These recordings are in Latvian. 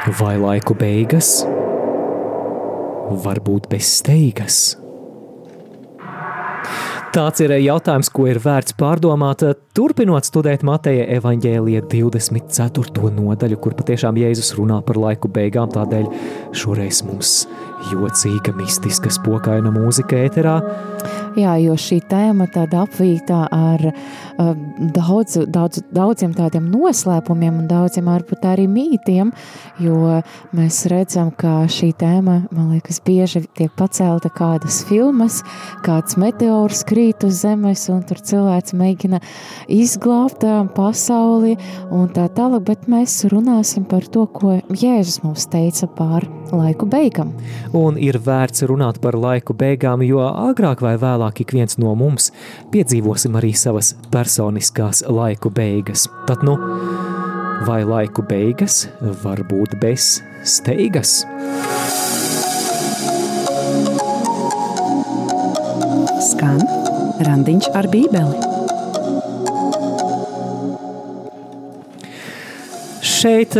Vai laiku beigas var būt bez steigas? Tāds ir jautājums, ko ir vērts pārdomāt, turpinot studēt Mateja evaņģēlija 24. nodaļu, kur patiešām Jēzus runā par laiku beigām, tādēļ šoreiz mums jocīga, mistiska, spokaina mūzika ēterā. Jā, jo šī tēma tāda apvītā ar uh, daudz, daudz, daudziem tādiem noslēpumiem un daudziem varbūt arī mītiem, jo mēs redzam, ka šī tēma, man liekas, bieži tiek pacelta kādas filmas, kāds meteors krīt uz zemes un tur cilvēks mēģina izglābt pasauli un tā tālāk, bet mēs runāsim par to, ko Jēzus mums teica pār laiku beigām. Un ir vērts runāt par laiku beigām, jo agrāk vai vēlāk vēlāk ik viens no mums piedzīvosim arī savas personiskās laiku beigas. Tad nu, vai laiku beigas var būt bez steigas? Skan randiņš ar bībeli. Šeit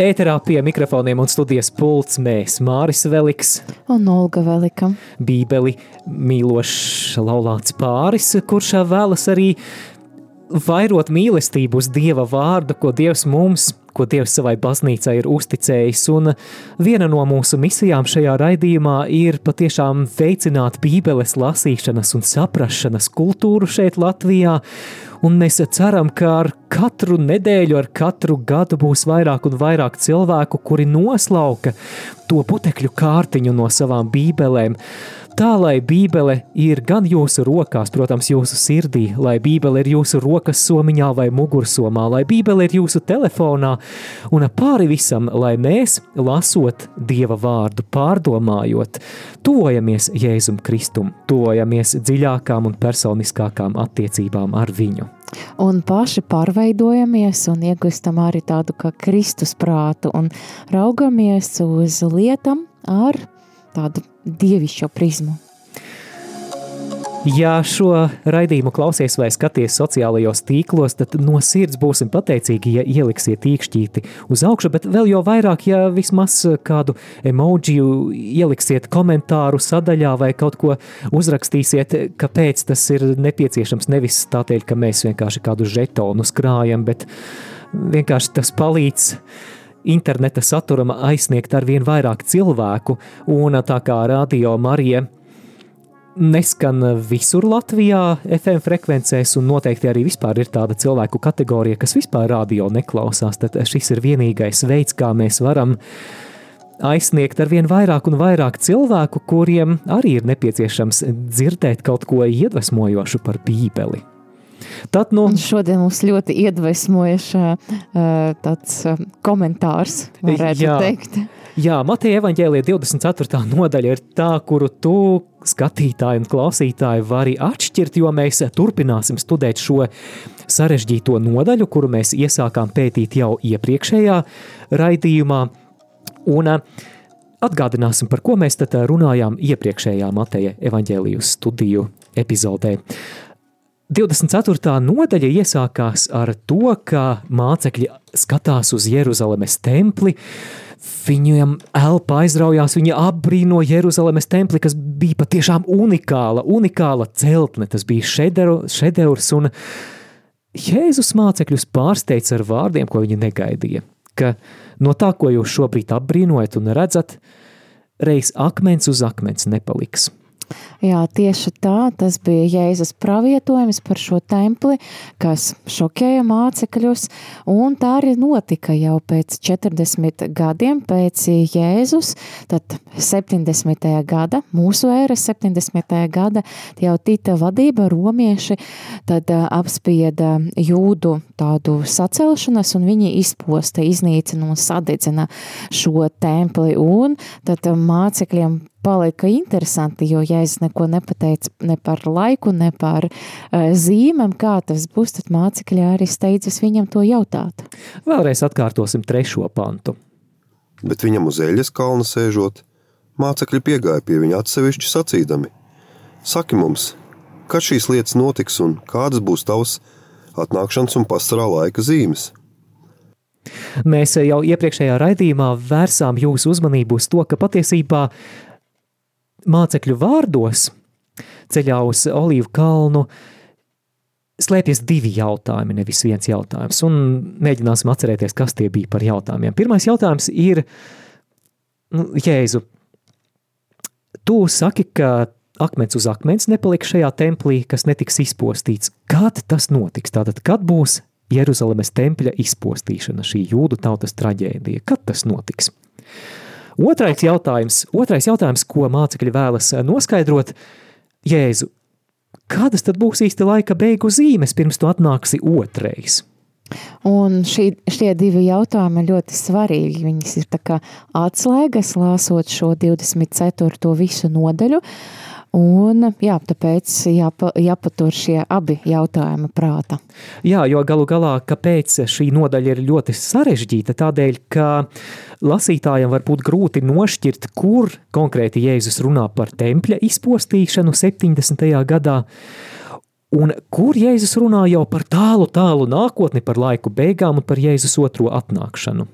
Ēterā pie mikrofoniem un studijas pults mēs Māris Veliks un Olga Velika. Bībeli mīlošs laulāts pāris, kurš vēlas arī vairot mīlestību uz Dieva vārdu, ko Dievs mums, ko Dievs savai baznīcai ir uzticējis. Un viena no mūsu misijām šajā raidījumā ir patiešām veicināt Bībeles lasīšanas un saprašanas kultūru šeit Latvijā un mēs ceram, ka ar katru nedēļu, ar katru gadu būs vairāk un vairāk cilvēku, kuri noslauka to putekļu kārtiņu no savām bībelēm. Tā lai Bībele ir gan jūsu rokās, protams, jūsu sirdī, lai Bībele ir jūsu rokas somiņā vai mugursomā, lai Bībele ir jūsu telefonā, un pāri visam, lai mēs, lasot Dieva vārdu, pārdomājot, tuvojamies Jēzum Kristum, tuvojamies dziļākām un personiskākām attiecībām ar viņu. Un paši pārveidojamies un iegūstam arī tādu kā Kristus prātu un raugamies uz lietām ar tādu dievišķo prizmu. Ja šo raidījumu klausies vai skaties sociālajos tīklos, tad no sirds būsim pateicīgi, ja ieliksiet īkšķīti uz augšu, bet vēl jau vairāk, ja vismaz kādu emociju ieliksiet komentāru sadaļā vai kaut ko uzrakstīsiet, kāpēc tas ir nepieciešams. Nevis tātad, ka mēs vienkārši kādu žetonu skrājam, bet vienkārši tas palīdz interneta saturam aizsniegt ar vien vairāk cilvēku, un tā kā Radio Marija neskan visur Latvijā FM frekvencēs, un noteikti arī vispār ir tāda cilvēku kategorija, kas vispār radio neklausās, tad šis ir vienīgais veids, kā mēs varam aizsniegt ar vien vairāk un vairāk cilvēku, kuriem arī ir nepieciešams dzirdēt kaut ko iedvesmojošu par Bībeli. Tad, nu, un šodien mums ļoti iedvesmoja tāds komentārs, varētu jā, teikt. Jā, Mateja evaņģēlija 24. nodaļa ir tā, kuru tu, skatītāji un klausītāji, vari atšķirt, jo mēs turpināsim studēt šo sarežģīto nodaļu, kuru mēs iesākām pētīt jau iepriekšējā raidījumā. Un atgādināsim, par ko mēs tad runājām iepriekšējā Mateja evaņģēlijas studiju epizodē. 24. nodaļa iesākās ar to, ka mācekļi skatās uz Jeruzalemes templi, Viņiem elpa aizraujās, viņi apbrīno Jeruzalemes templi, kas bija patiešām unikāla, unikāla celtne. Tas bija šedevrs, un Jēzus mācekļus pārsteidz ar vārdiem, ko viņi negaidīja. Ka no tā, ko jūs šobrīd apbrīnojat un redzat, reiz akmens uz akmens nepaliks. Jā, tieši tā, tas bija Jēzus pravietojums par šo templi, kas šokēja mācekļus, un tā arī notika jau pēc 40 gadiem pēc Jēzus, tad 70. gada, mūsu ēra 70. gada, jau Tita vadība romieši tad apspieda jūdu tādu sacelšanas, un viņi izposta, iznīcina un sadedzina šo templi, un tad mācekļiem palika interesanti, jo Jēzus neko nepateica ne par laiku, ne par uh, zīmēm, kā tas būs, tad mācekļi arī steidzas viņam to jautāt. Vēlreiz atkārtosim trešo pantu. Bet viņam uz eļas kalna sēžot, mācekļi piegāja pie viņa atsevišķi sacīdami: Saki mums, kad šīs lietas notiks un kādas būs tavas atnākšanas un pasarā laika zīmes? Mēs jau iepriekšējā raidījumā vērsām jūsu uzmanību uz to, ka patiesībā mācekļu vārdos ceļā uz Olīvu kalnu slēpjas divi jautājumi, nevis viens jautājums. Un mēģināsim atcerēties, kas tie bija par jautājumiem. Pirmais jautājums ir, nu, Jēzu, tu saki, ka akmens uz akmens nepaliks šajā templī, kas netiks izpostīts. Kad tas notiks? Tātad, kad būs Jeruzalemes tempļa izpostīšana, šī jūdu tautas traģēdija? Kad tas notiks? Otrais jautājums, otrais jautājums, ko mācekļi vēlas noskaidrot, Jēzu, kādas tad būs īsti laika beigu zīmes, pirms tu atnāksi otrais? Un šī, šie divi jautājumi ir ļoti svarīgi. Viņas ir atslēgas, lāsot šo 24. visu nodaļu. Un, jā, tāpēc jāpa, jāpatur šie abi jautājumi prāta. Jā, jo galu galā, kāpēc šī nodaļa ir ļoti sarežģīta? Tādēļ, ka lasītājiem var būt grūti nošķirt, kur konkrēti Jēzus runā par tempļa izpostīšanu 70. gadā, un kur Jēzus runā jau par tālu, tālu nākotni, par laiku beigām un par Jēzus otro atnākšanu.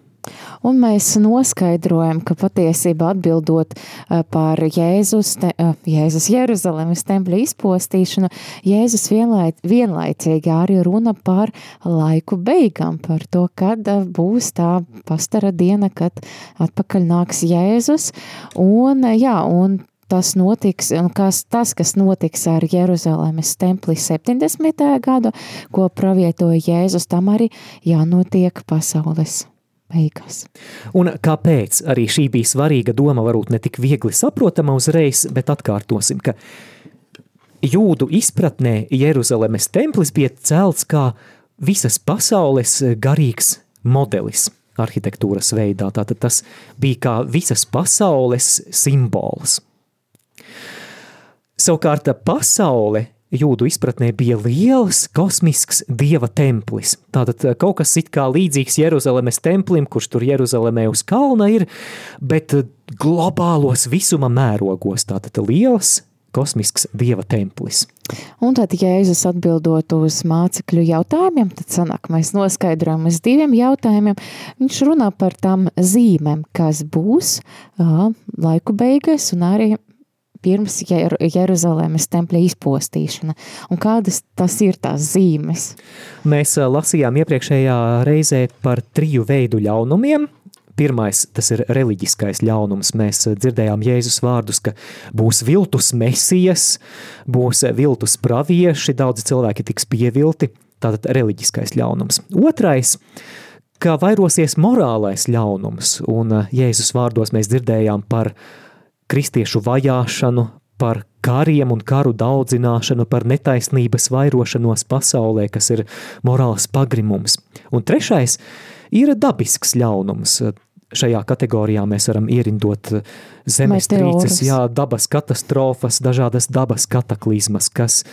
Un mēs noskaidrojam, ka patiesībā atbildot eh, par Jēzus, te, eh, Jēzus Jeruzalemes tempļa izpostīšanu, Jēzus vienlaid, vienlaicīgi arī runa par laiku beigām, par to, kad eh, būs tā pastara diena, kad atpakaļ nāks Jēzus. Un, jā, un tas notiks, un kas, tas, kas notiks ar Jeruzalemes templi 70. gadu, ko pravietoja Jēzus, tam arī jānotiek pasaules beigās. Un kāpēc arī šī bija svarīga doma, varbūt ne tik viegli saprotama uzreiz, bet atkārtosim, ka jūdu izpratnē Jeruzalemes templis bija celts kā visas pasaules garīgs modelis arhitektūras veidā. Tātad tas bija kā visas pasaules simbols. Savukārt pasaule jūdu izpratnē bija liels kosmisks dieva templis. Tātad eh, kaut kas it kā līdzīgs Jeruzalemes templim, kurš tur Jeruzalemē uz kalna ir, bet eh, globālos visuma mērogos. Tātad liels kosmisks dieva templis. Un tad Jēzus atbildot uz mācekļu jautājumiem, tad sanāk, mēs noskaidrojam uz diviem jautājumiem. Viņš runā par tām zīmēm, kas būs laiku beigās un arī pirms Jer Jeruzalemes tempļa izpostīšana. Un kādas tas ir tās zīmes? Mēs lasījām iepriekšējā reizē par triju veidu ļaunumiem. Pirmais, tas ir reliģiskais ļaunums. Mēs dzirdējām Jēzus vārdus, ka būs viltus mesijas, būs viltus pravieši, daudzi cilvēki tiks pievilti. Tātad reliģiskais ļaunums. Otrais, ka vairosies morālais ļaunums, un Jēzus vārdos mēs dzirdējām par uh, kristiešu vajāšanu, par kariem un karu daudzināšanu, par netaisnības vairošanos pasaulē, kas ir morāls pagrimums. Un trešais ir dabisks ļaunums. Šajā kategorijā mēs varam ierindot zemestrīces, jā, dabas katastrofas, dažādas dabas kataklizmas, kas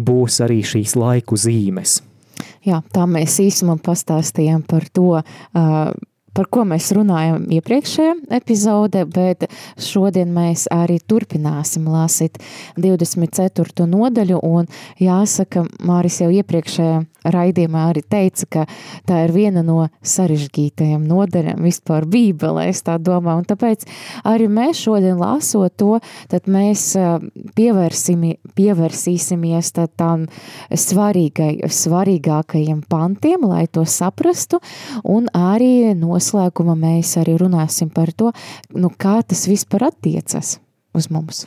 būs arī šīs laiku zīmes. Jā, tā mēs īsumā pastāstījām par to, uh, par ko mēs runājam iepriekšējā epizode, bet šodien mēs arī turpināsim lasīt 24. nodaļu, un jāsaka, Māris jau iepriekšējā raidījumā arī teica, ka tā ir viena no sarežģītajām nodaļām vispār bībelē, es tā domāju, un tāpēc arī mēs šodien lasot to, tad mēs pievērsīsimies tām svarīgai, svarīgākajiem pantiem, lai to saprastu, un arī noslēguma mēs arī runāsim par to, nu kā tas vispār attiecas uz mums.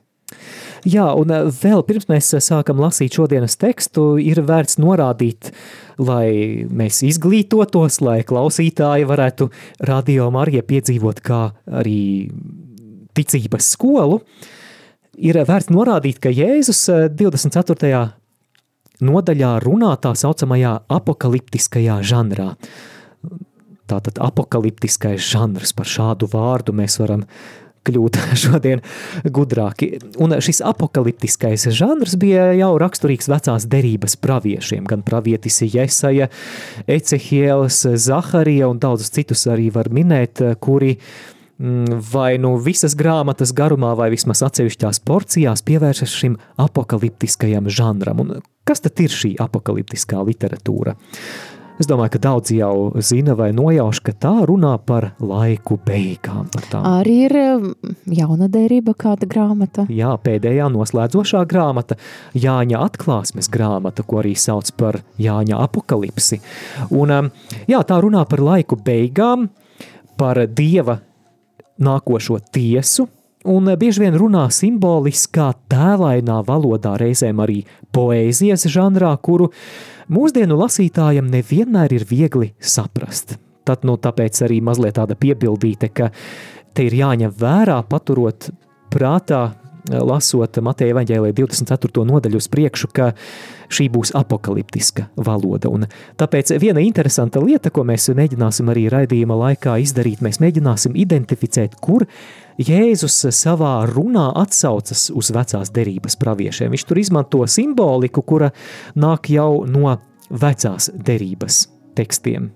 Jā, un eh, vēl pirms mēs eh, sākam lasīt šodienas tekstu, ir vērts norādīt, lai mēs izglītotos, lai klausītāji varētu radio Marija piedzīvot kā arī ticības skolu, ir vērts norādīt, ka Jēzus 24. Eh, nodaļā runā tā saucamajā apokaliptiskajā žanrā. Tātad apokaliptiskais žanrs par šādu vārdu mēs varam kļūt šodien gudrāki. Un šis apokaliptiskais žanrs bija jau raksturīgs vecās derības praviešiem, gan pravietis Jesaja, Ecehielas, Zaharija un daudzus citus arī var minēt, kuri mm, vai nu visas grāmatas garumā, vai vismaz atsevišķās porcijās pievēršas šim apokaliptiskajam žanram. Un kas tad ir šī apokaliptiskā literatūra? Es domāju, ka daudzi jau zina vai nojauš, ka tā runā par laiku beigām. Par. Arī ir um, jauna derība kāda grāmata. Jā, pēdējā noslēdzošā grāmata, Jāņa atklāsmes grāmata, ko arī sauc par Jāņa apakalipsi. Un, um, jā, tā runā par laiku beigām, par dieva nākošo tiesu, un bieži vien runā simboliskā, tēlainā valodā, reizēm arī poēzijas žanrā, kuru mūsdienu lasītājam nevienmēr ir viegli saprast. Tad, nu, tāpēc arī mazliet tāda piebildīte, ka te ir jāņem vērā, paturot prātā, lasot Mateja evaņģēlē 24. nodaļu uz priekšu, ka šī būs apakaliptiska valoda. Un tāpēc viena interesanta lieta, ko mēs mēģināsim arī raidījuma laikā izdarīt, mēs mēģināsim identificēt, kur Jēzus savā runā atsaucas uz vecās derības praviešiem. Viņš tur izmanto simboliku, kura nāk jau no vecās derības tekstiem.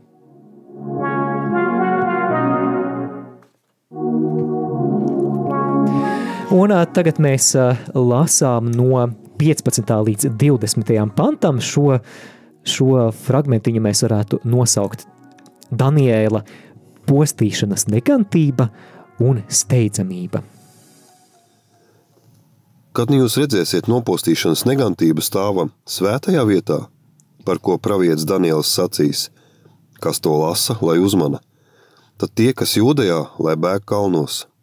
Un tagad mēs lasām no 15. līdz 20. pantam. Šo, šo fragmentiņu mēs varētu nosaukt Daniela postīšanas negantība un steidzamība. Kad nu jūs redzēsiet nopostīšanas negantību stāvam svētajā vietā, par ko pravietis Daniels sacīs, kas to lasa, lai uzmana, tad tie, kas jūdejā, lai bēg kalnos –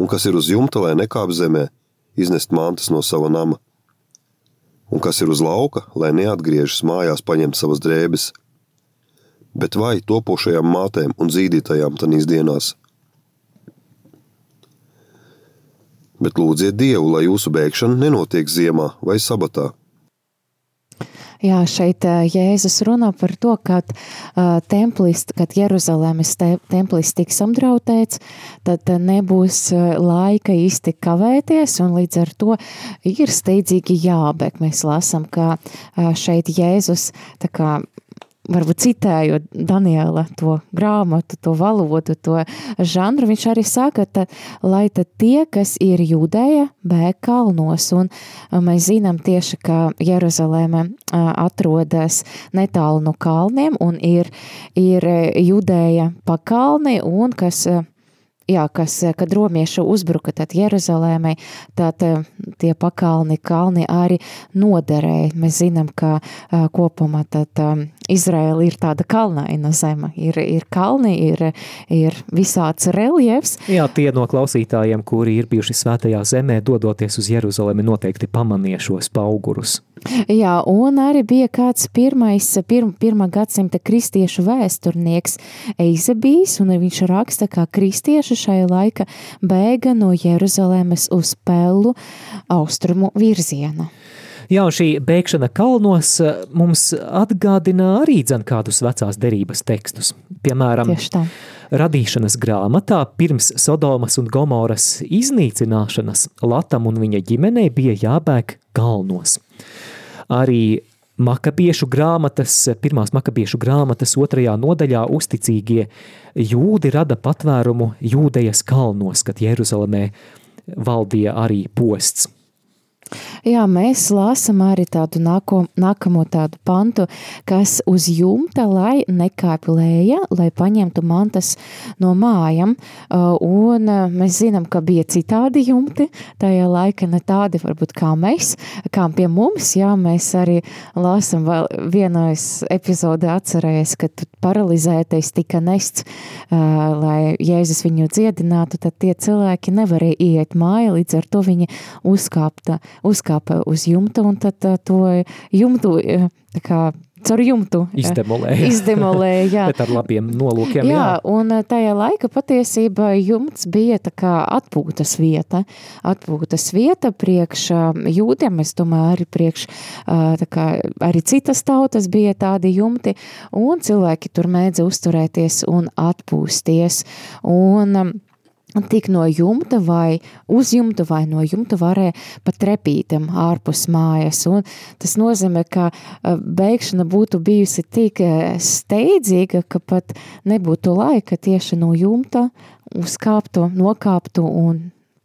un kas ir uz jumta, lai nekāp zemē, iznest mantas no sava nama, un kas ir uz lauka, lai neatgriežas mājās paņemt savas drēbes. Bet vai topošajām mātēm un zīdītajām tanīs dienās? Bet lūdziet Dievu, lai jūsu bēgšana nenotiek ziemā vai sabatā, Jā, šeit Jēzus runā par to, kad uh, templis, kad Jeruzalemes te, templis tiks apdraudēts, tad nebūs laika īsti kavēties, un līdz ar to ir steidzīgi jābēg. Mēs lasām, ka uh, šeit Jēzus tā kā varbūt citējot Daniela to grāmatu, to valodu, to žanru, viņš arī saka, ka, lai tad tie, kas ir jūdēja, bēg kalnos, un mēs zinām tieši, ka Jeruzalēme atrodas netālu no kalniem, un ir, ir jūdēja pa kalni, un kas jā, kas, kad romieši uzbruka tad Jeruzalēmai, tad tie pakalni kalni arī noderēja. Mēs zinām, ka kopumā tad Izraela ir tāda kalnaina zeme. Ir, ir kalni, ir, ir visāds reliefs. Jā, tie no klausītājiem, kuri ir bijuši svētajā zemē, dodoties uz Jeruzalemi, noteikti pamanīja šos paugurus. Jā, un arī bija kāds pirmais, pir, pirmā gadsimta kristiešu vēsturnieks Eizebijs, un viņš raksta, kā kristieši šai laika bēga no Jeruzalemes uz Pellu austrumu virzienu. Jā, šī bēgšana kalnos eh, mums atgādina arī dzen kādus vecās derības tekstus. Piemēram, radīšanas grāmatā pirms Sodomas un Gomoras iznīcināšanas Latam un viņa ģimenei bija jābēg kalnos arī makabiešu grāmatas, pirmās makabiešu grāmatas otrajā nodaļā uzticīgie jūdi rada patvērumu jūdejas kalnos, kad Jeruzalemē valdīja arī posts. Jā, mēs lasām arī tādu nāko, nākamo tādu pantu, kas uz jumta, lai nekāpj lēja, lai paņemtu mantas no mājām. Uh, un uh, mēs zinām, ka bija citādi jumti, tajā laika ne tādi varbūt kā mēs, kā pie mums. Jā, mēs arī lasām vēl vienais epizode atcerējies, kad paralizētais tika nests, uh, lai Jēzus viņu dziedinātu, tad tie cilvēki nevarēja iet māja, līdz ar to viņi uzkāpta uzkāpa uz jumta un tad to jumtu tā kā caur jumtu izdemolēja. izdemolēja jā. Bet ar labiem nolūkiem. Jā, jā, un tajā laika patiesībā jumts bija tā kā atpūtas vieta. Atpūtas vieta priekš jūdiem, es domāju, arī priekš tā kā arī citas tautas bija tādi jumti, un cilvēki tur mēdza uzturēties un atpūsties. Un tik no jumta vai uz jumta vai no jumta varēja pat trepītam ārpus mājas. Un tas nozīmē, ka eh, beigšana būtu bijusi tik eh, steidzīga, ka pat nebūtu laika tieši no jumta uzkāptu, nokāptu un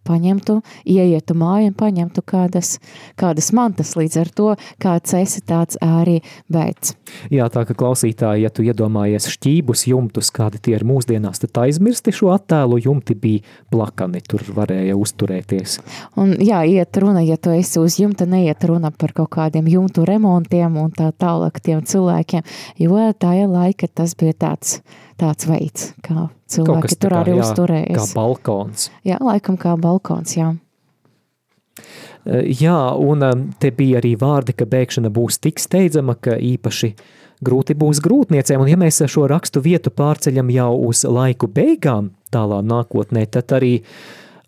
paņemtu, ieietu māju un paņemtu kādas, kādas mantas. Līdz ar to, kāds esi tāds arī beidzs. Jā, tā kā klausītāji, ja tu iedomājies šķībus jumtus, kādi tie ir mūsdienās, tad aizmirsti šo attēlu, jumti bija plakani, tur varēja uzturēties. Un jā, iet runa, ja tu esi uz jumta, neiet runa par kaut kādiem jumtu remontiem un tā tālāk tiem cilvēkiem, jo tajā laika tas bija tāds tāds veids, kā cilvēki tur arī uzturējas. Kā balkons. Jā, laikam kā balkons, jā. Eh, jā, un eh, te bija arī vārdi, ka bēgšana būs tik steidzama, ka īpaši grūti būs grūtniecēm, un ja mēs šo rakstu vietu pārceļam jau uz laiku beigām, tālā nākotnē, tad arī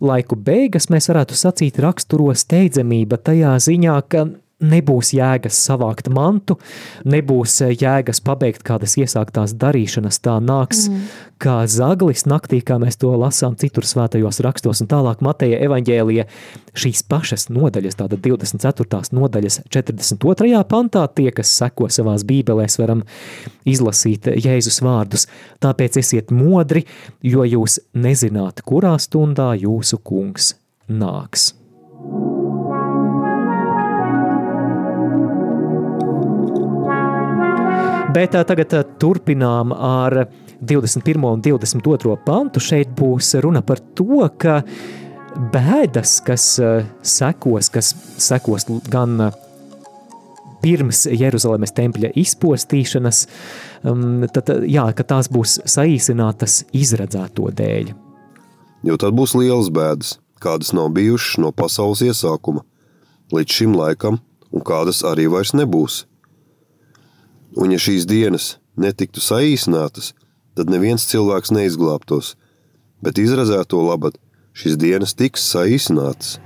laiku beigas mēs varētu sacīt raksturo steidzamība tajā ziņā, ka nebūs jēgas savākt mantu, nebūs eh, jēgas pabeigt kādas iesāktās darīšanas. Tā nāks mm. kā zaglis naktī, kā mēs to lasām citur svētajos rakstos, un tālāk Mateja evaņģēlija šīs pašas nodaļas, tāda 24. nodaļas 42. pantā, tie, kas seko savās bībelēs, varam izlasīt Jēzus vārdus. Tāpēc esiet modri, jo jūs nezināt, kurā stundā jūsu kungs nāks. Bet tagad turpinām ar 21. un 22. pantu. Šeit būs runa par to, ka bēdas, kas sekos, kas sekos gan pirms Jeruzalemes tempļa izpostīšanas, tad, jā, ka tās būs saīsinātas izredzēto dēļ. Jo tad būs liels bēdas, kādas nav bijušas no pasaules iesākuma līdz šim laikam, un kādas arī vairs nebūs – Un ja šīs dienas netiktu saīsinātas, tad neviens cilvēks neizglābtos, bet izrazēto labad šīs dienas tiks saīsinātas.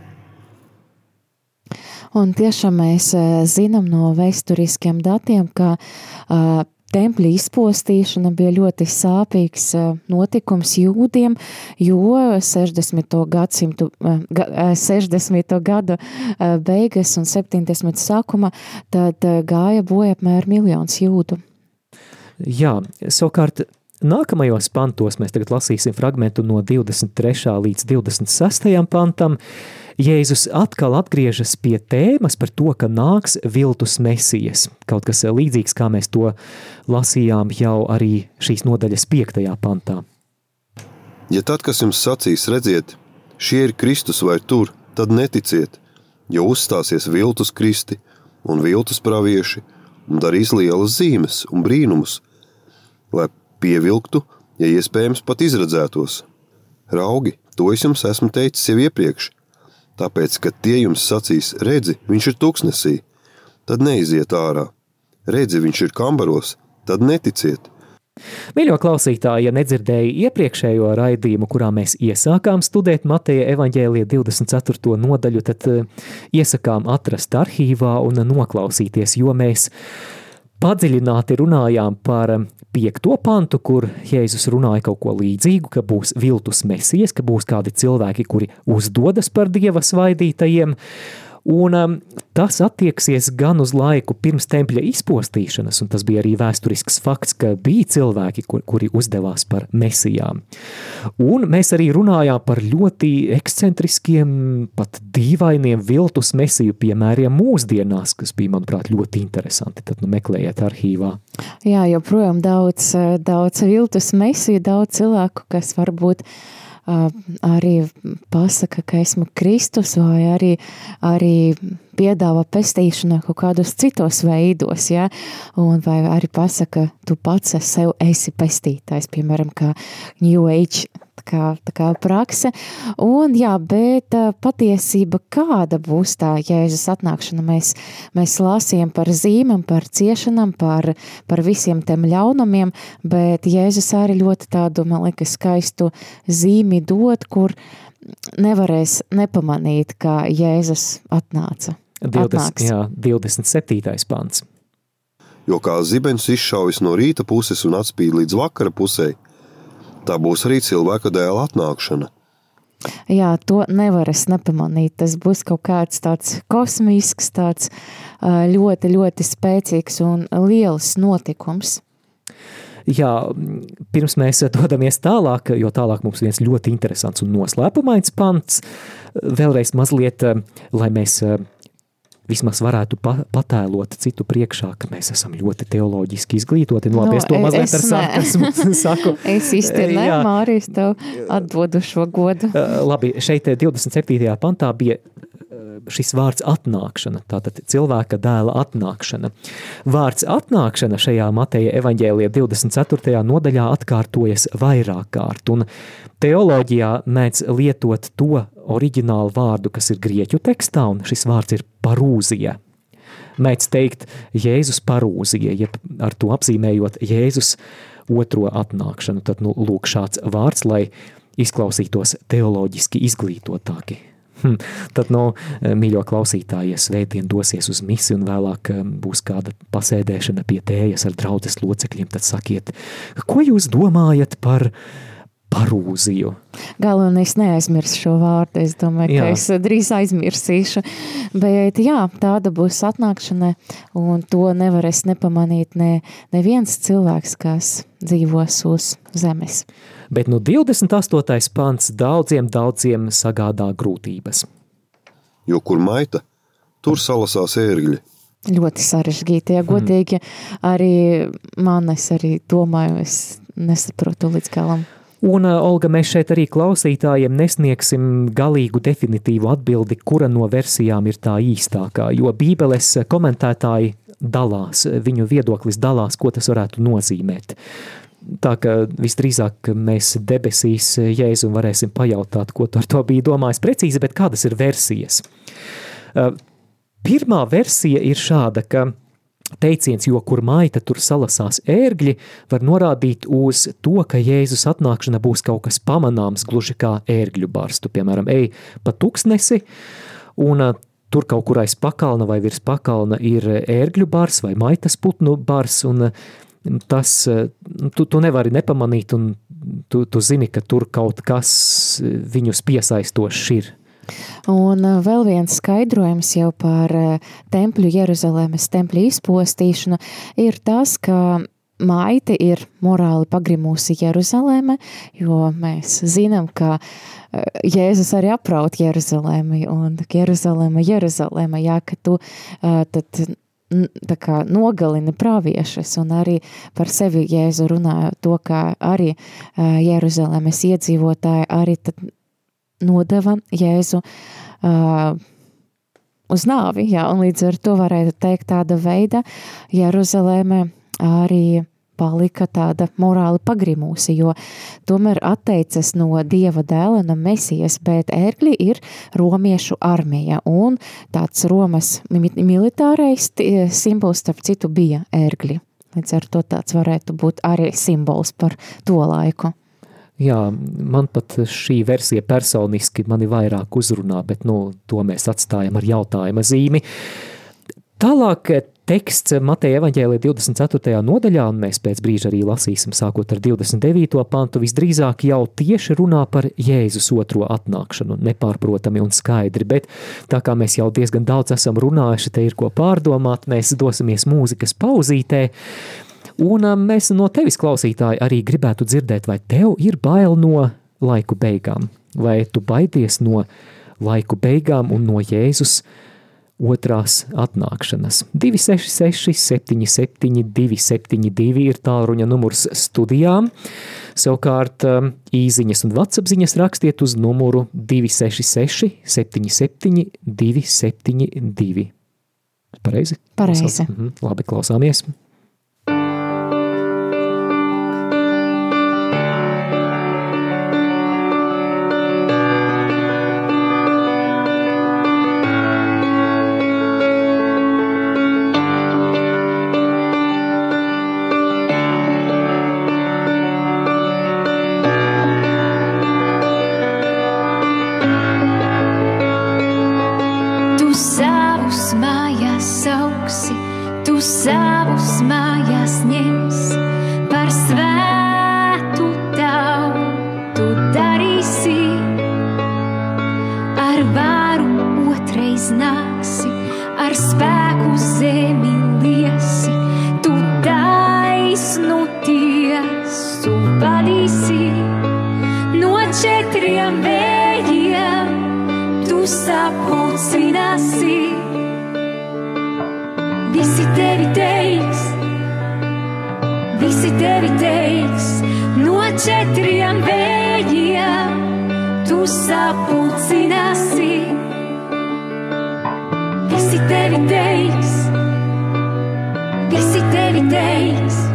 Un tiešām mēs eh, zinām no vēsturiskiem datiem, ka uh, tempļa izpostīšana bija ļoti sāpīgs notikums jūdiem, jo 60. gadsimtu, 60. gada beigas un 70. sākuma tad gāja bojā apmēram miljons jūdu. Jā, savukārt nākamajos pantos mēs tagad lasīsim fragmentu no 23. līdz 26. pantam, Jēzus atkal atgriežas pie tēmas par to, ka nāks viltus mesijas. Kaut kas līdzīgs, kā mēs to lasījām jau arī šīs nodaļas piektajā pantā. Ja tad, kas jums sacīs, redziet, šie ir Kristus vai tur, tad neticiet, jo uzstāsies viltus kristi un viltus pravieši un darīs lielas zīmes un brīnumus, lai pievilktu, ja iespējams pat izredzētos. Raugi, to es jums esmu teicis jau iepriekš – Tāpēc, kad tie jums sacīs, redzi, viņš ir tuksnesī, tad neiziet ārā. Redzi, viņš ir kambaros, tad neticiet. Mīļo klausītāji, ja nedzirdēji iepriekšējo raidījumu, kurā mēs iesākām studēt Mateja evaņģēlija 24. nodaļu, tad eh, iesakām atrast arhīvā un noklausīties, jo mēs padziļināti runājām par piekto pantu, kur Jēzus runāja kaut ko līdzīgu, ka būs viltus mesijas, ka būs kādi cilvēki, kuri uzdodas par dieva svaidītajiem, Un um, tas attieksies gan uz laiku pirms tempļa izpostīšanas, un tas bija arī vēsturisks fakts, ka bija cilvēki, kur, kuri uzdevās par mesijām. Un mēs arī runājām par ļoti ekscentriskiem, pat dīvainiem viltus mesiju piemēriem mūsdienās, kas bija, manuprāt, ļoti interesanti. Tad nu, meklējiet arhīvā. Jā, joprojām daudz, daudz viltus mesiju, daudz cilvēku, kas varbūt būt arī pasaka, ka esmu Kristus, vai arī, arī piedāvā pestīšanu kaut kādos citos veidos, ja? un vai arī pasaka, tu pats sev esi pestītājs, piemēram, kā New Age tā kā, tā kā prakse. Un, jā, bet patiesība kāda būs tā Jēzus atnākšana? Mēs, mēs lasījām par zīmēm, par ciešanām, par, par visiem tiem ļaunumiem, bet Jēzus arī ļoti tādu, man liekas, skaistu zīmi dod, kur nevarēs nepamanīt, kā Jēzus atnāca. 20, atnāks. jā, 27. pants. Jo kā zibens izšaujas no rīta puses un atspīd līdz vakara pusē, tā būs arī cilvēka dēla atnākšana. Jā, to nevar es nepamanīt. Tas būs kaut kāds tāds kosmisks, tāds ļoti, ļoti spēcīgs un liels notikums. Jā, pirms mēs dodamies tālāk, jo tālāk mums viens ļoti interesants un noslēpumains pants, vēlreiz mazliet, lai mēs vismaz varētu pa, patēlot citu priekšā, ka mēs esam ļoti teoloģiski izglītoti. Nu, labi, no, es to mazliet es, ar sarkasmu saku. es īsti ne, Mārijas, tev atdodu šo godu. labi, šeit 27. pantā bija šis vārds atnākšana, tātad cilvēka dēla atnākšana. Vārds atnākšana šajā Mateja evaņģēlijā 24. nodaļā atkārtojas vairāk kārt, un teoloģijā mēdz lietot to oriģinālu vārdu, kas ir grieķu tekstā, un šis vārds ir parūzija. Mēdz teikt Jēzus parūzija, jeb ar to apzīmējot Jēzus otro atnākšanu. Tad, nu, lūk, šāds vārds, lai izklausītos teoloģiski izglītotāki. Hm. Tad, no nu, mīļo klausītāji, ja svētdien dosies uz misi un vēlāk um, būs kāda pasēdēšana pie tējas ar draudzes locekļiem, tad sakiet, ko jūs domājat par parūziju? Galvenais neaizmirs šo vārdu, es domāju, jā. ka es drīz aizmirsīšu, bet jā, tāda būs atnākšana, un to nevarēs nepamanīt ne, neviens cilvēks, kas dzīvos uz zemes bet nu 28. pants daudziem, daudziem sagādā grūtības. Jo kur maita, tur salasās ērgļi. Ļoti sarežģīti, ja godīgi arī man es arī domāju, es nesaprotu līdz galam. Un, Olga, mēs šeit arī klausītājiem nesniegsim galīgu definitīvu atbildi, kura no versijām ir tā īstākā, jo bībeles komentētāji dalās, viņu viedoklis dalās, ko tas varētu nozīmēt. Tā ka visdrīzāk mēs debesīs Jēzu varēsim pajautāt, ko tu ar to bija domājis precīzi, bet kādas ir versijas? Uh, pirmā versija ir šāda, ka teiciens, jo kur maita tur salasās ērgļi, var norādīt uz to, ka Jēzus atnākšana būs kaut kas pamanāms, gluži kā ērgļu barstu. Piemēram, ej pa tuksnesi, un tur kaut kur aiz pakalna vai virs pakalna ir ērgļu bars vai maitas putnu bars, un tas tu, tu nevari nepamanīt, un tu, tu zini, ka tur kaut kas viņus piesaistošs ir. Un eh, vēl viens skaidrojums jau par tempļu Jeruzalemes tempļu izpostīšanu ir tas, ka maite ir morāli pagrimusi Jeruzaleme, jo mēs zinām, ka Jēzus arī apraut Jeruzalemi, un Jeruzaleme, Jeruzaleme, jā, ka tu tad tā kā nogalina praviešas un arī par sevi Jēzu runāja to, ka arī Jeruzalemes iedzīvotāji arī tad nodeva Jēzu uh, uz nāvi, jā, un līdz ar to varētu teikt tāda veida Jeruzaleme arī palika tāda morāli pagrimūsi, jo tomēr atteicas no dieva dēla, no mesijas, bet ērgļi ir romiešu armija, un tāds Romas militārais simbols, starp citu, bija ērgļi. Līdz ar to tāds varētu būt arī simbols par to laiku. Jā, man pat šī versija personiski mani vairāk uzrunā, bet nu, to mēs atstājam ar jautājuma zīmi. Tālāk teksts Mateja evaņģēlī 24. nodaļā, un mēs pēc brīža arī lasīsim sākot ar 29. pantu, visdrīzāk jau tieši runā par Jēzus otro atnākšanu, nepārprotami un skaidri, bet tā kā mēs jau diezgan daudz esam runājuši, te ir ko pārdomāt, mēs dosimies mūzikas pauzītē, un um, mēs no tevis klausītāji arī gribētu dzirdēt, vai tev ir bail no laiku beigām, vai tu baidies no laiku beigām un no Jēzus otrās atnākšanas. 266, 77, 272 ir tālruņa numurs studijām. Savukārt um, īsiņas un vatsapziņas rakstiet uz numuru 266, 77, 272. Pareizi? Pareizi. Mhm, labi, klausāmies. Sapulcināsi. Visi tevi teiks, visi tevi teiks, no četriem vējiem tu sapulcināsi. Visi tevi teiks, visi tevi teiks.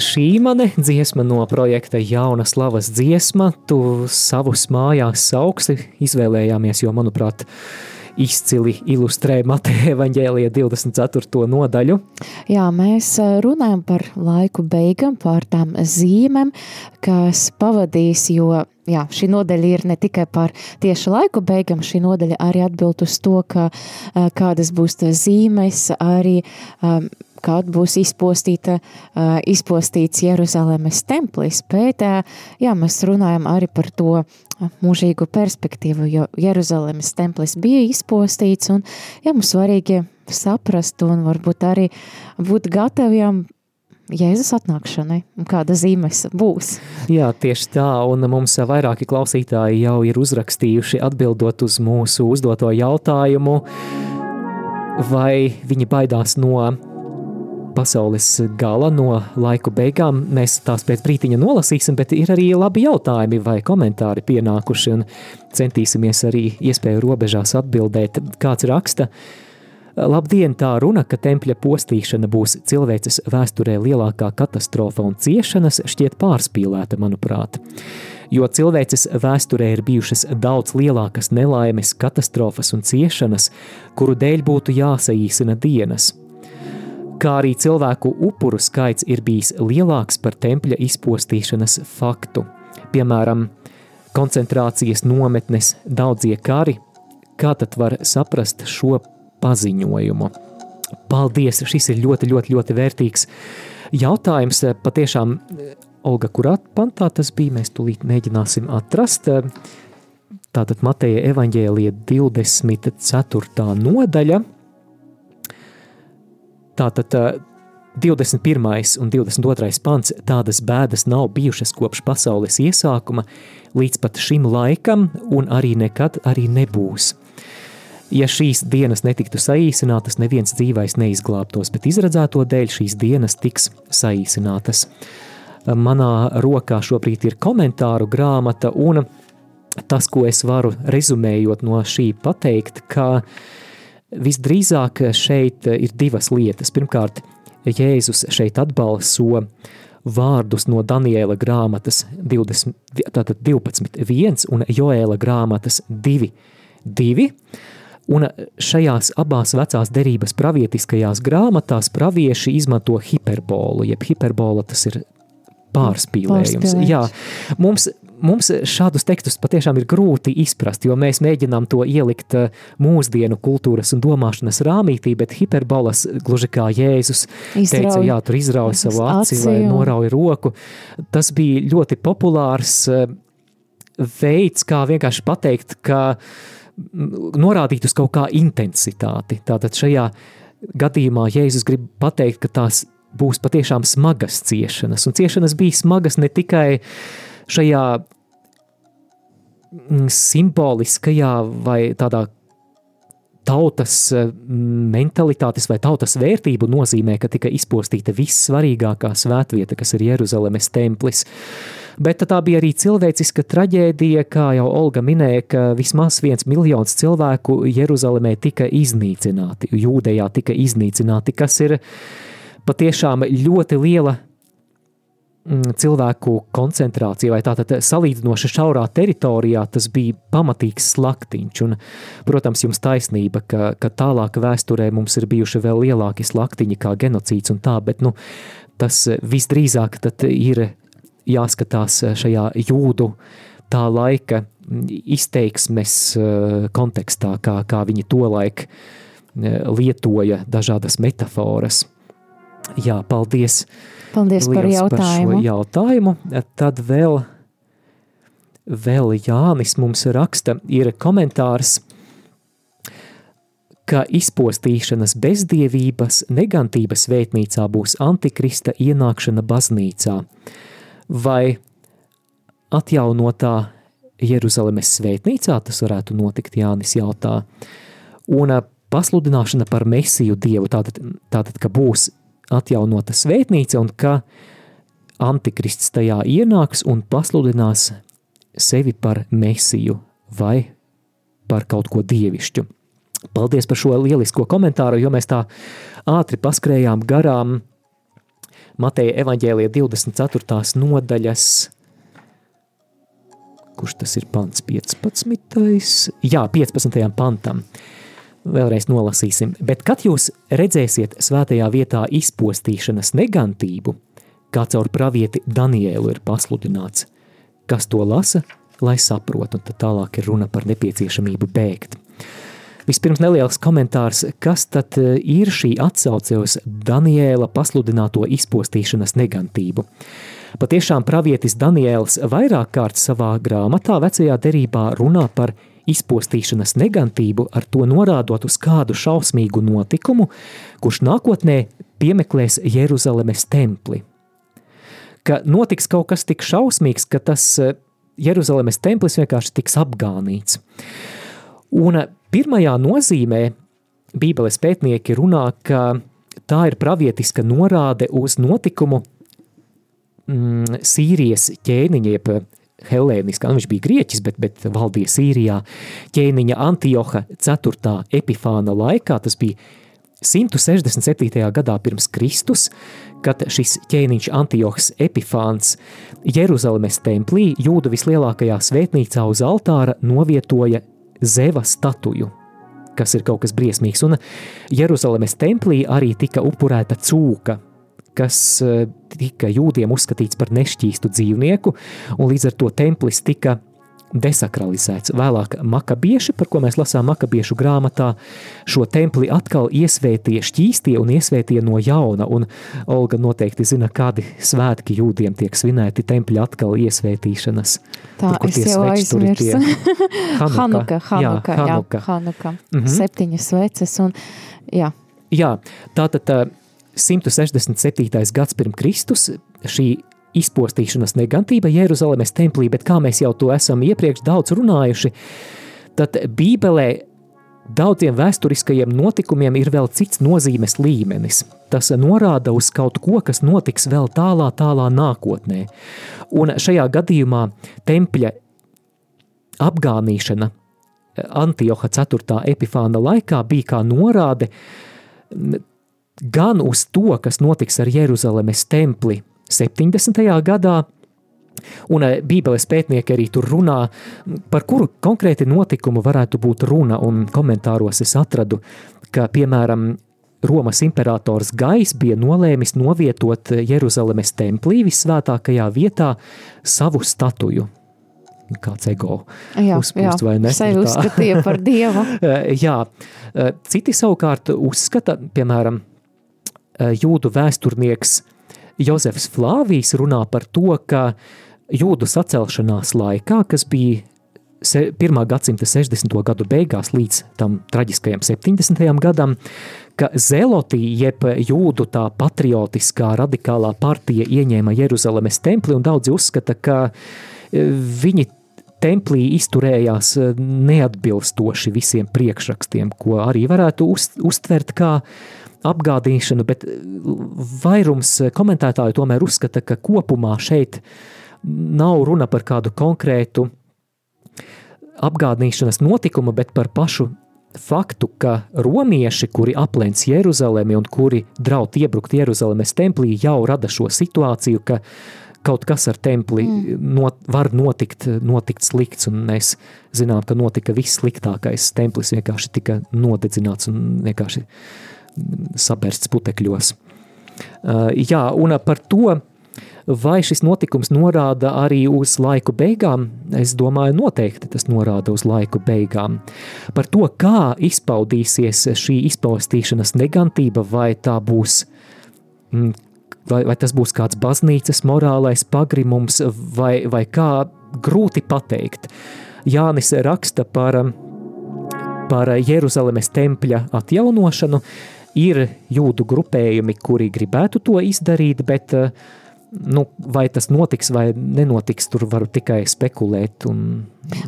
Elīna Šīmane, dziesma no projekta Jauna slavas dziesma, tu savus mājās sauksi izvēlējāmies, jo, manuprāt, izcili ilustrē Mateja evaņģēlija 24. nodaļu. Jā, mēs eh, runājam par laiku beigām, par tām zīmēm, kas pavadīs, jo jā, šī nodaļa ir ne tikai par tieši laiku beigām, šī nodaļa arī atbild uz to, ka, eh, kādas būs zīmes, arī um, kad būs izpostīta, izpostīts Jeruzalemes templis, bet jā, mēs runājam arī par to mūžīgu perspektīvu, jo Jeruzalemes templis bija izpostīts, un jā, mums svarīgi saprast un varbūt arī būt gataviem Jēzus atnākšanai, kāda zīmes būs. Jā, tieši tā, un mums vairāki klausītāji jau ir uzrakstījuši atbildot uz mūsu uzdoto jautājumu, vai viņi baidās no pasaules gala, no laiku beigām. Mēs tās pēc brītiņa nolasīsim, bet ir arī labi jautājumi vai komentāri pienākuši, un centīsimies arī iespēju robežās atbildēt. Kāds raksta, Labdien, tā runa, ka tempļa postīšana būs cilvēces vēsturē lielākā katastrofa un ciešanas, šķiet pārspīlēta, manuprāt. Jo cilvēces vēsturē ir bijušas daudz lielākas nelaimes, katastrofas un ciešanas, kuru dēļ būtu jāsaīsina dienas – kā arī cilvēku upuru skaits ir bijis lielāks par tempļa izpostīšanas faktu. Piemēram, koncentrācijas nometnes, daudzie kari, kā tad var saprast šo paziņojumu? Paldies, šis ir ļoti, ļoti, ļoti vērtīgs jautājums. Patiešām, Olga, kurā pantā tas bija, mēs tūlīt mēģināsim atrast. Tātad Mateja evaņģēlija 24. nodaļa – Tātad 21. un 22. pants tādas bēdas nav bijušas kopš pasaules iesākuma līdz pat šim laikam un arī nekad arī nebūs. Ja šīs dienas netiktu saīsinātas, neviens dzīvais neizglābtos, bet izredzēto dēļ šīs dienas tiks saīsinātas. Manā rokā šobrīd ir komentāru grāmata, un tas, ko es varu rezumējot no šī pateikt, ka visdrīzāk šeit ir divas lietas. Pirmkārt, Jēzus šeit atbalso vārdus no Daniela grāmatas 20, 12, 1 un Joēla grāmatas 2, 2. Un šajās abās vecās derības pravietiskajās grāmatās pravieši izmanto hiperbolu, jeb hiperbola tas ir pārspīlējums. Jā, mums mums šādus tekstus patiešām ir grūti izprast, jo mēs mēģinām to ielikt eh, mūsdienu kultūras un domāšanas rāmītī, bet hiperbolas, gluži kā Jēzus izrauj. teica, jā, tur izrauj savu aci vai norauj roku, tas bija ļoti populārs eh, veids, kā vienkārši pateikt, ka norādīt uz kaut kā intensitāti. Tātad šajā gadījumā Jēzus grib pateikt, ka tās būs patiešām smagas ciešanas, un ciešanas bija smagas ne tikai uh, šajā mm, simboliskajā vai tādā tautas mm, mentalitātes vai tautas vērtību nozīmē, ka tika izpostīta vissvarīgākā svētvieta, kas ir Jeruzalemes templis. Bet tā bija arī cilvēciska traģēdija, kā jau Olga minēja, ka vismaz viens miljons cilvēku Jeruzalemē tika iznīcināti, Jūdejā tika iznīcināti, kas ir patiešām ļoti liela cilvēku koncentrācija, vai tātad salīdzinoši šaurā teritorijā, tas bija pamatīgs slaktiņš. Un, protams, jums taisnība, ka, ka tālāk vēsturē mums ir bijuši vēl lielāki slaktiņi kā genocīds un tā, bet nu, tas visdrīzāk ir jāskatās šajā jūdu tā laika izteiksmes eh, kontekstā, kā, kā viņi tolaik eh, lietoja dažādas metaforas. Jā, paldies! Paldies par jautājumu. Par jautājumu. Tad vēl, vēl Jānis mums raksta, ir komentārs, ka izpostīšanas bezdievības negantības vētnīcā būs antikrista ienākšana baznīcā vai atjaunotā Jeruzalemes svētnīcā, tas varētu notikt, Jānis jautā, un pasludināšana par mesiju dievu, tātad, tātad ka būs atjaunota svētnīca un ka antikrists tajā ienāks un pasludinās sevi par mesiju vai par kaut ko dievišķu. Paldies par šo lielisko komentāru, jo mēs tā ātri paskrējām garām Mateja evaņģēlija 24. nodaļas, kurš tas ir pants 15. Jā, 15. pantam. Vēlreiz nolasīsim. Bet, kad jūs redzēsiet svētajā vietā izpostīšanas negantību, kā caur pravieti Daniēlu ir pasludināts, kas to lasa, lai saprot, un tad tālāk ir runa par nepieciešamību bēgt. Vispirms neliels komentārs, kas tad e, ir šī atsauce uz Daniēla pasludināto izpostīšanas negantību. Patiešām pravietis Daniēls vairāk kārt savā grāmatā vecajā derībā runā par izpostīšanas negantību, ar to norādot uz kādu šausmīgu notikumu, kurš nākotnē piemeklēs Jeruzalemes templi. Ka notiks kaut kas tik šausmīgs, ka tas eh, Jeruzalemes templis vienkārši tiks apgānīts. Un pirmajā nozīmē Bībeles pētnieki runā, ka tā ir pravietiska norāde uz notikumu mm, Sīrijas ķēniņa, jeb helēniskā, nu viņš bija grieķis, bet, bet valdīja Sīrijā, ķēniņa Antioha 4. epifāna laikā, tas bija 167. gadā pirms Kristus, kad šis ķēniņš Antiohs Epifāns Jeruzalemes templī jūda vislielākajā svētnīcā uz altāra novietoja zeva statuju, kas ir kaut kas briesmīgs, un Jeruzalemes templī arī tika upurēta cūka, kas eh, tika jūdiem uzskatīts par nešķīstu dzīvnieku, un līdz ar to templis tika desakralizēts. Vēlāk makabieši, par ko mēs lasām makabiešu grāmatā, šo templi atkal iesvētīja šķīstie un iesvētīja no jauna, un Olga noteikti zina, kādi svētki jūdiem tiek svinēti tempļa atkal iesvētīšanas. Tā, tur, es jau aizmirsu. Hanuka, Hanuka, Hanuka, jā, Hanuka. Hanuka. Mm -hmm. Septiņas sveces un, jā. Jā, tātad 167. gads pirms Kristus, šī izpostīšanas negantība Jeruzalemes templī, bet kā mēs jau to esam iepriekš daudz runājuši, tad Bībelē daudziem vēsturiskajiem notikumiem ir vēl cits nozīmes līmenis. Tas norāda uz kaut ko, kas notiks vēl tālā, tālā nākotnē. Un šajā gadījumā tempļa apgānīšana Antioha 4. epifāna laikā bija kā norāde gan uz to, kas notiks ar Jeruzalemes templi 70. gadā, Un eh, Bībeles pētnieki arī tur runā, par kuru konkrēti notikumu varētu būt runa, un komentāros es atradu, ka, piemēram, Romas imperators Gais bija nolēmis novietot Jeruzalemes templī visvētākajā vietā savu statuju. Kāds ego jā, vai ne? Sevi uzskatīja par dievu. Jā, citi savukārt uzskata, piemēram, jūdu vēsturnieks Jozefs Flāvijs runā par to, ka jūdu sacelšanās laikā, kas bija 1. gadsimta 60. gadu beigās līdz tam traģiskajam 70. gadam, ka Zelotī, jeb jūdu tā patriotiskā radikālā partija ieņēma Jeruzalemes templi, un daudzi uzskata, ka e, viņi templī izturējās e, neatbilstoši visiem priekšrakstiem, ko arī varētu uz, uztvert kā apgādīšanu, bet vairums komentētāju tomēr uzskata, ka kopumā šeit nav runa par kādu konkrētu apgādīšanas notikumu, bet par pašu faktu, ka romieši, kuri aplenc Jeruzalemi un kuri draud iebrukt Jeruzalemes templī, jau rada šo situāciju, ka kaut kas ar templi mm. not, var notikt, notikt slikts, un mēs zinām, ka notika viss sliktākais. Templis vienkārši tika nodedzināts un vienkārši sabērsts putekļos. Uh, jā, un par to, vai šis notikums norāda arī uz laiku beigām, es domāju, noteikti tas norāda uz laiku beigām. Par to, kā izpaudīsies šī izpaustīšanas negantība, vai tā būs, mm, vai, vai tas būs kāds baznīcas morālais pagrimums, vai, vai kā grūti pateikt. Jānis raksta par, par Jeruzalemes tempļa atjaunošanu, Ir jūdu grupējumi, kuri gribētu to izdarīt, bet nu, vai tas notiks vai nenotiks, tur var tikai spekulēt. Un,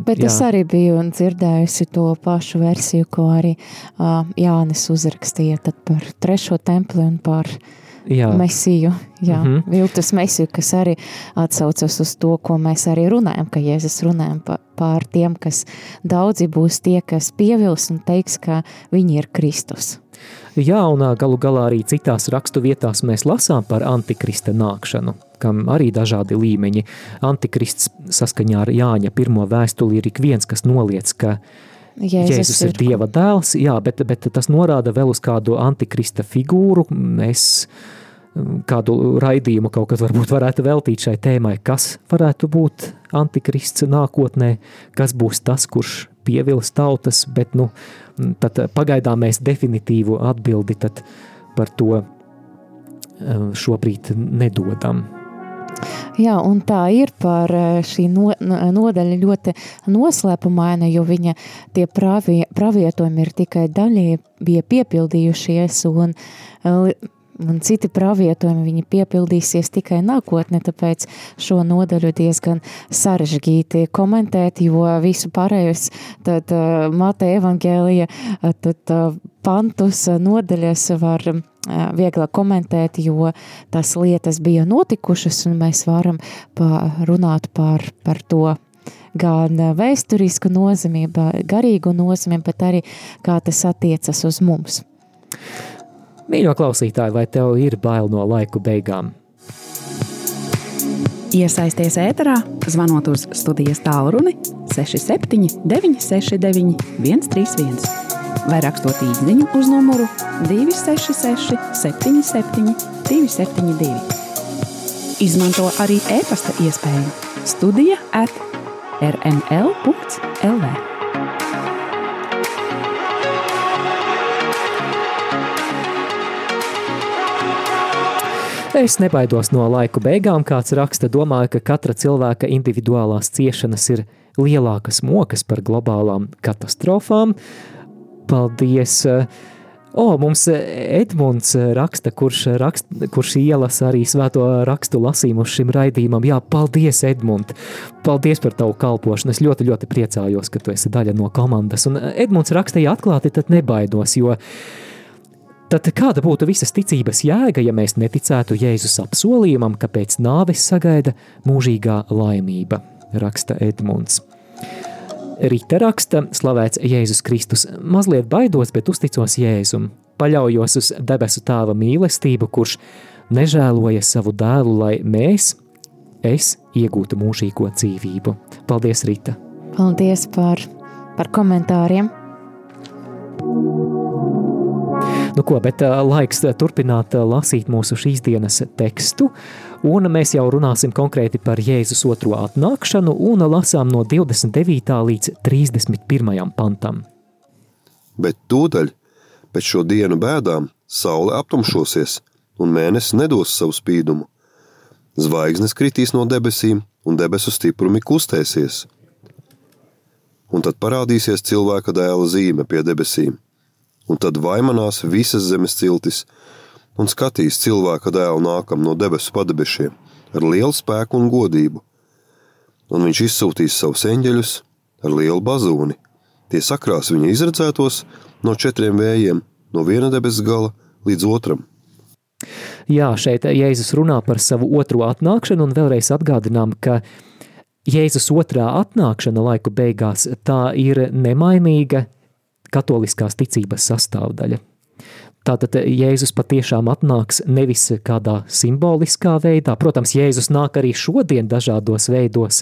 Bet jā. es arī biju dzirdējusi to pašu versiju, ko arī uh, Jānis uzrakstīja par trešo templi un par jā. mesiju, jā, mm -hmm. viltus mesiju, kas arī atsaucas uz to, ko mēs arī runājam, ka Jēzus runājam pa, pār tiem, kas daudzi būs tie, kas pievils un teiks, ka viņi ir Kristus. Jā, un galu galā arī citās rakstu vietās mēs lasām par antikrista nākšanu, kam arī dažādi līmeņi. Antikrists saskaņā ar Jāņa pirmo vēstuli ir ik viens, kas noliec, ka Jēzus, Jēzus ir, ir Dieva dēls, jā, bet, bet tas norāda vēl uz kādu antikrista figūru. Mēs kādu raidījumu kaut kad varbūt varētu veltīt šai tēmai, kas varētu būt antikrists nākotnē, kas būs tas, kurš pievils tautas, bet nu, tad pagaidām mēs definitīvu atbildi par to eh, šobrīd nedodam. Jā, un tā ir par eh, šī no, nodaļa ļoti noslēpumaina, jo viņa tie pravie, pravietojumi ir tikai daļai bija piepildījušies, un eh, un citi pravietojumi viņi piepildīsies tikai nākotnē, tāpēc šo nodaļu diezgan sarežģīti komentēt, jo visu pārējos tad uh, Mateja evangēlija, uh, tad uh, pantus nodaļas var vieglāk komentēt, jo tas lietas bija notikušas un mēs varam runāt par, par to gan vēsturisku nozīmību, garīgu nozīmību, bet arī kā tas attiecas uz mums. Mīļo klausītāji, vai tev ir bail no laiku beigām? Iesaisties ēterā, zvanot uz studijas tālruni 67 969 131 vai rakstot īsiņu uz numuru 266 77 272. Izmanto arī e-pasta iespēju Studija at rml.lv. Es nebaidos no laiku beigām, kāds raksta, domāju, ka katra cilvēka individuālās ciešanas ir lielākas mokas par globālām katastrofām. Paldies! O, mums Edmunds raksta, kurš, rakst, kurš ielas arī svēto rakstu lasījumu šim raidījumam. Jā, paldies, Edmund! Paldies par tavu kalpošanu. Es ļoti, ļoti priecājos, ka tu esi daļa no komandas. Un Edmunds rakstīja atklāti, tad nebaidos, jo Tad kāda būtu visas ticības jēga, ja mēs neticētu Jēzus apsolījumam, ka pēc nāves sagaida mūžīgā laimība, raksta Edmunds. Rīta raksta, slavēts Jēzus Kristus, mazliet baidos, bet uzticos Jēzum, paļaujos uz debesu tēva mīlestību, kurš nežēloja savu dēlu, lai mēs, es, iegūtu mūžīgo dzīvību. Paldies, Rīta! Paldies par, par komentāriem! Nu ko, bet laiks turpināt lasīt mūsu šīs dienas tekstu, un mēs jau runāsim konkrēti par Jēzus otro atnākšanu un lasām no 29. līdz 31. pantam. Bet tūdaļ pēc šo dienu bēdām saule aptumšosies, un mēnesis nedos savu spīdumu. Zvaigznes kritīs no debesīm, un debesu stiprumi kustēsies. Un tad parādīsies cilvēka dēla zīme pie debesīm – un tad vaimanās visas zemes ciltis, un skatīs cilvēka dēlu nākam no debesu padebešiem ar lielu spēku un godību. Un viņš izsūtīs savus eņģeļus ar lielu bazūni. Tie sakrās viņa izredzētos no četriem vējiem, no viena debesu gala līdz otram. Jā, šeit Jēzus runā par savu otro atnākšanu un vēlreiz atgādinām, ka Jēzus otrā atnākšana laiku beigās tā ir nemainīga, katoliskās ticības sastāvdaļa. Tātad Jēzus patiešām atnāks nevis kādā simboliskā veidā. Protams, Jēzus nāk arī šodien dažādos veidos.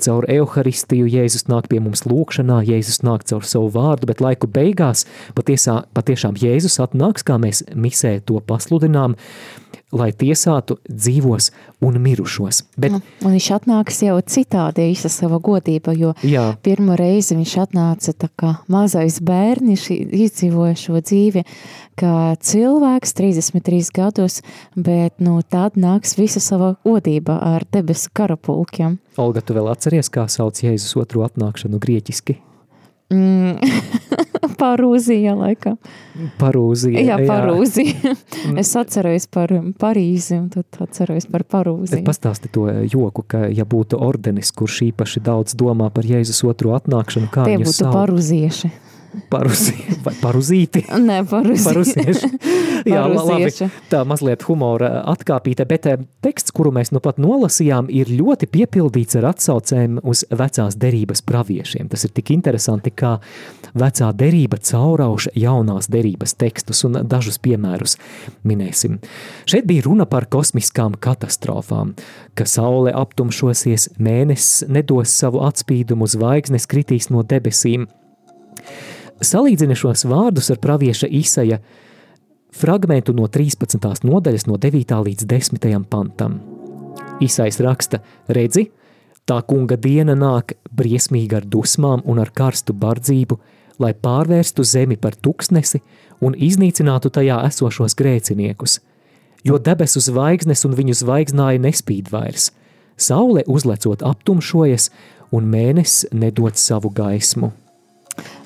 Caur evaharistiju Jēzus nāk pie mums lūkšanā, Jēzus nāk caur savu vārdu, bet laiku beigās patiesā, patiešām Jēzus atnāks, kā mēs misē to pasludinām, lai tiesātu dzīvos un mirušos. Bet, nu, un viņš atnāks jau citādi īsa sava godība, jo jā. pirmo reizi viņš atnāca tā kā mazais bērniš, izdzīvoja šo dzīvi kā cilvēks 33 gados, bet nu, tad nāks visa sava godība ar debesu karapulkiem. Olga, tu vēl atceries, kā sauc Jēzus otru atnākšanu grieķiski? Mm. Parūzija, laikam. Parūzija. Jā, Parūzija. es atceros par Parīzi, un tad atceros par Parūziju. Pastāsti to joku, ka ja būtu ordenis, kurš īpaši daudz domā par Jēzus otru atnākšanu, kā Tie būtu sauc? parūzieši. Paruzi, vai paruzīti? Nē, parūzieši. Paruzieši. Jā, la- labi, tā mazliet humora atkāpīte, bet eh, teksts, kuru mēs nu pat nolasījām, ir ļoti piepildīts ar atsaucēm uz vecās derības praviešiem. Tas ir tik interesanti, kā vecā derība caurauša jaunās derības tekstus un dažus piemērus minēsim. Šeit bija runa par kosmiskām katastrofām, ka saule aptumšosies, mēnesis nedos savu atspīdumu, zvaigznes kritīs no debesīm. Salīdzina šos vārdus ar pravieša Isaja fragmentu no 13. nodaļas, no 9. līdz 10. pantam. Isais raksta: Redzi, tā kunga diena nāk briesmīga ar dusmām un ar karstu bardzību, lai pārvērstu zemi par tuksnesi un iznīcinātu tajā esošos grēciniekus. Jo debesu zvaigznes un viņu zvaigznāja nespīd vairs. Saule uzlecot aptumšojas, un mēnesis nedod savu gaismu.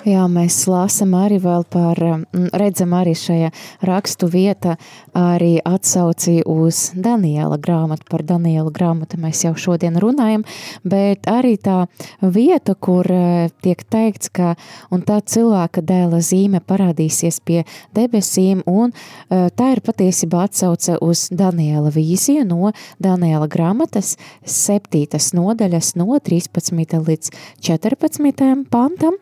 Jā, mēs lasām arī vēl par, redzam arī šajā rakstu vieta arī atsauci uz Daniela grāmatu. Par Daniela grāmatu mēs jau šodien runājam, bet arī tā vieta, kur eh, tiek teikts, ka un tā cilvēka dēla zīme parādīsies pie debesīm, un eh, tā ir patiesībā atsauce uz Daniela vīziju no Daniela grāmatas septītas nodaļas no 13. līdz 14. pantam.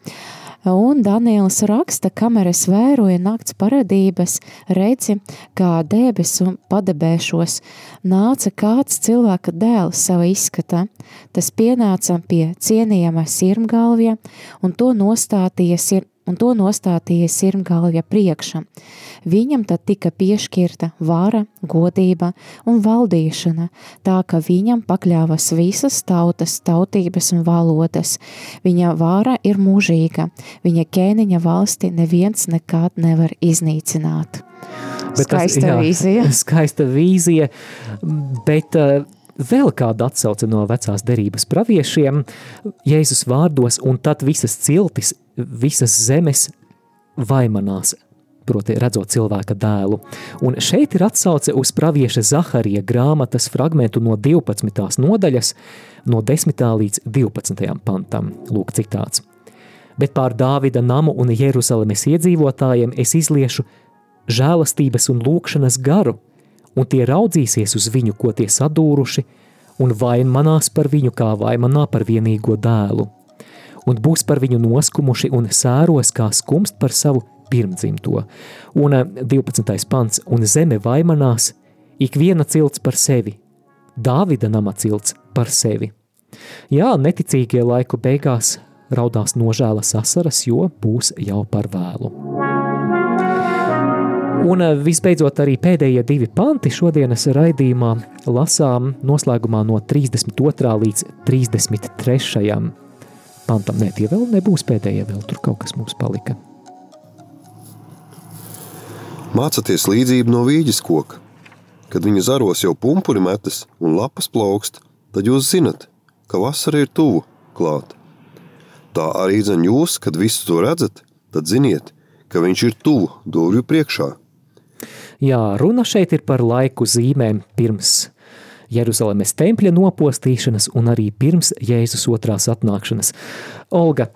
Un Daniels raksta, kamēr es vēroju nakts paradības, redzi, kā debesu padebēšos, nāca kāds cilvēka dēls sava izskata. Tas pienāca pie cienījama sirmgalvja un to nostātīja sir un to nostātīja sirmgalvja priekšā. Viņam tad tika piešķirta vara, godība un valdīšana, tā ka viņam pakļāvas visas tautas, tautības un valodas. Viņa vara ir mūžīga, viņa ķēniņa valsti neviens nekad nevar iznīcināt. Bet tas- Skaista jā, vīzija. Skaista vīzija, bet uh, vēl kāda atsauce no vecās derības praviešiem, Jēzus vārdos, un tad visas ciltis, visas zemes vaimanās. proti redzot cilvēka dēlu. Un šeit ir atsauce uz pravieša Zaharija grāmatas fragmentu no 12. nodaļas, no 10. līdz 12. pantam. Lūk, citāts. Bet pār Dāvida namu un Jeruzalemes iedzīvotājiem es izliešu žēlastības un lūkšanas garu, un tie raudzīsies uz viņu, ko tie sadūruši, un vaimanās par viņu, kā vaimanā par vienīgo dēlu, un būs par viņu noskumuši un sēros kā skumst par savu pirmdzimto. Un 12. Eh, pants, un zeme vaimanās, ik viena cilts par sevi, Dāvida nama cilts par sevi. Jā, neticīgie laiku beigās raudās nožēlas asaras, jo būs jau par vēlu. Un eh, visbeidzot, arī pēdējie divi panti šodienas raidījumā lasām noslēgumā no 32. līdz 33. Pantam. Nē, tie vēl nebūs pēdējie, vēl tur kaut kas mums palika. Mācieties līdzību no vīģes koka. Kad viņa zaros jau pumpuri metas un lapas plaukst, tad jūs zinat, ka vasara ir tuvu klāt. Tā arī zina jūs, kad visu to redzat, tad ziniet, ka viņš ir tuvu durvju priekšā. Jā, runa šeit ir par laiku zīmēm pirms Jeruzalemes tempļa nopostīšanas un arī pirms Jēzus otrās atnākšanas. Olga,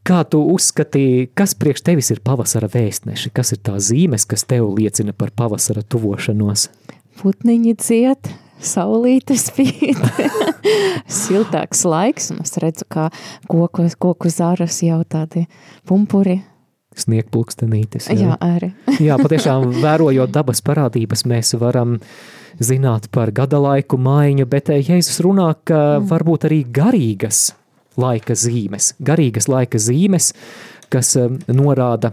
Kā tu uzskatīji, kas priekš tevis ir pavasara vēstneši? Kas ir tā zīmes, kas tev liecina par pavasara tuvošanos? Putniņi ciet, saulīte spīd, siltāks laiks, un es redzu, kā koku, koku zaras jau tādi pumpuri. Sniegpulkstenītes. Jā, jā arī. jā, patiešām vērojot dabas parādības, mēs varam zināt par gada laiku maiņu, bet eh, Jēzus runā, ka mm. varbūt arī garīgas laika zīmes, garīgas laika zīmes, kas um, norāda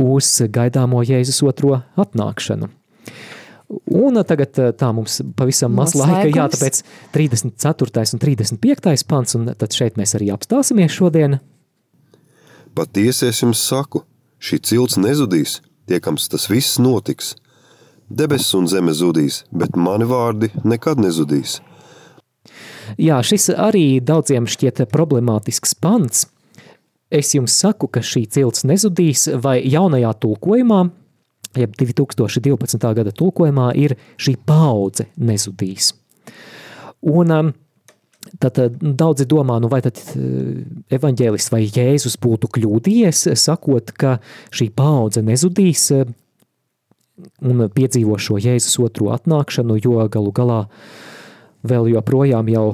uz gaidāmo Jēzus otro atnākšanu. Un uh, tagad tā mums pavisam maz laika, jā, tāpēc 34. un 35. pants, un tad šeit mēs arī apstāsimies šodien. Patiesi es jums saku, šī cilts nezudīs, tiekams tas viss notiks. Debesis un zeme zudīs, bet mani vārdi nekad nezudīs. Jā, šis arī daudziem šķiet problemātisks pants. Es jums saku, ka šī cilts nezudīs, vai jaunajā tulkojumā, jeb 2012. gada tulkojumā, ir šī paudze nezudīs. Un um, tad daudzi domā, nu vai tad uh, evaņģēlis vai Jēzus būtu kļūdījies, sakot, ka šī paudze nezudīs uh, un piedzīvo šo Jēzus otro atnākšanu, jo galu galā vēl joprojām jau